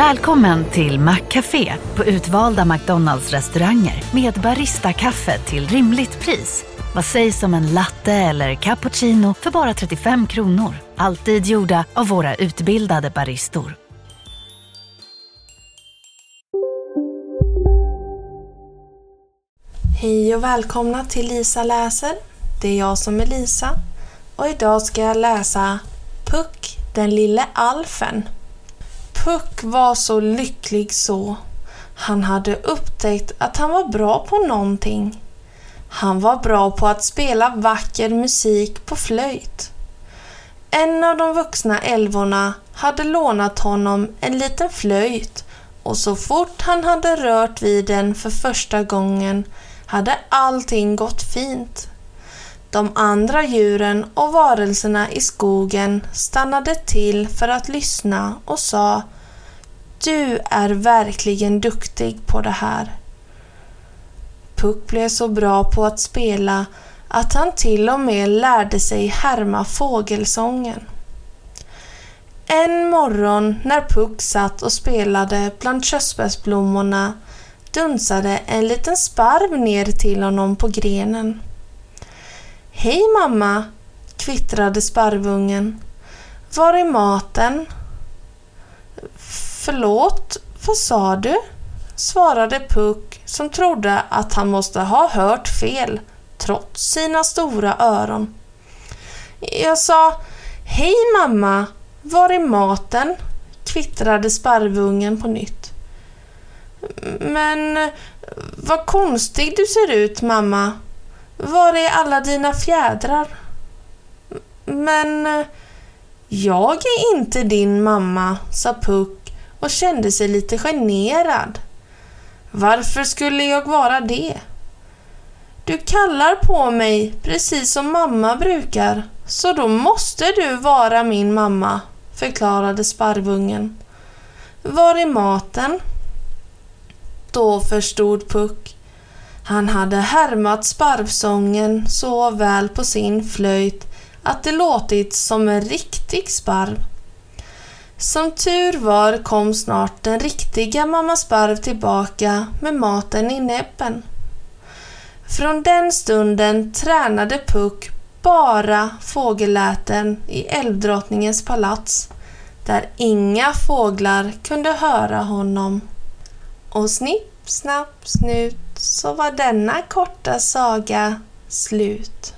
Välkommen till Maccafé på utvalda McDonalds restauranger med Baristakaffe till rimligt pris. Vad sägs om en latte eller cappuccino för bara 35 kronor? Alltid gjorda av våra utbildade baristor. Hej och välkomna till Lisa läser. Det är jag som är Lisa och idag ska jag läsa Puck, den lille alfen. Puck var så lycklig så. Han hade upptäckt att han var bra på någonting. Han var bra på att spela vacker musik på flöjt. En av de vuxna älvorna hade lånat honom en liten flöjt och så fort han hade rört vid den för första gången hade allting gått fint. De andra djuren och varelserna i skogen stannade till för att lyssna och sa Du är verkligen duktig på det här. Puck blev så bra på att spela att han till och med lärde sig härma fågelsången. En morgon när Puck satt och spelade bland körsbärsblommorna dunsade en liten sparv ner till honom på grenen. Hej mamma, kvittrade sparvungen. Var är maten? Förlåt, vad sa du? svarade Puck som trodde att han måste ha hört fel trots sina stora öron. Jag sa Hej mamma, var är maten? kvittrade sparvungen på nytt. Men vad konstig du ser ut mamma, var är alla dina fjädrar? Men jag är inte din mamma, sa Puck och kände sig lite generad. Varför skulle jag vara det? Du kallar på mig precis som mamma brukar, så då måste du vara min mamma, förklarade sparvungen. Var är maten? Då förstod Puck. Han hade härmat sparvsången så väl på sin flöjt att det låtit som en riktig sparv. Som tur var kom snart den riktiga mamma sparv tillbaka med maten i näbben. Från den stunden tränade Puck bara fågelläten i älvdrottningens palats där inga fåglar kunde höra honom. Och snipp, snapp, snut så var denna korta saga slut.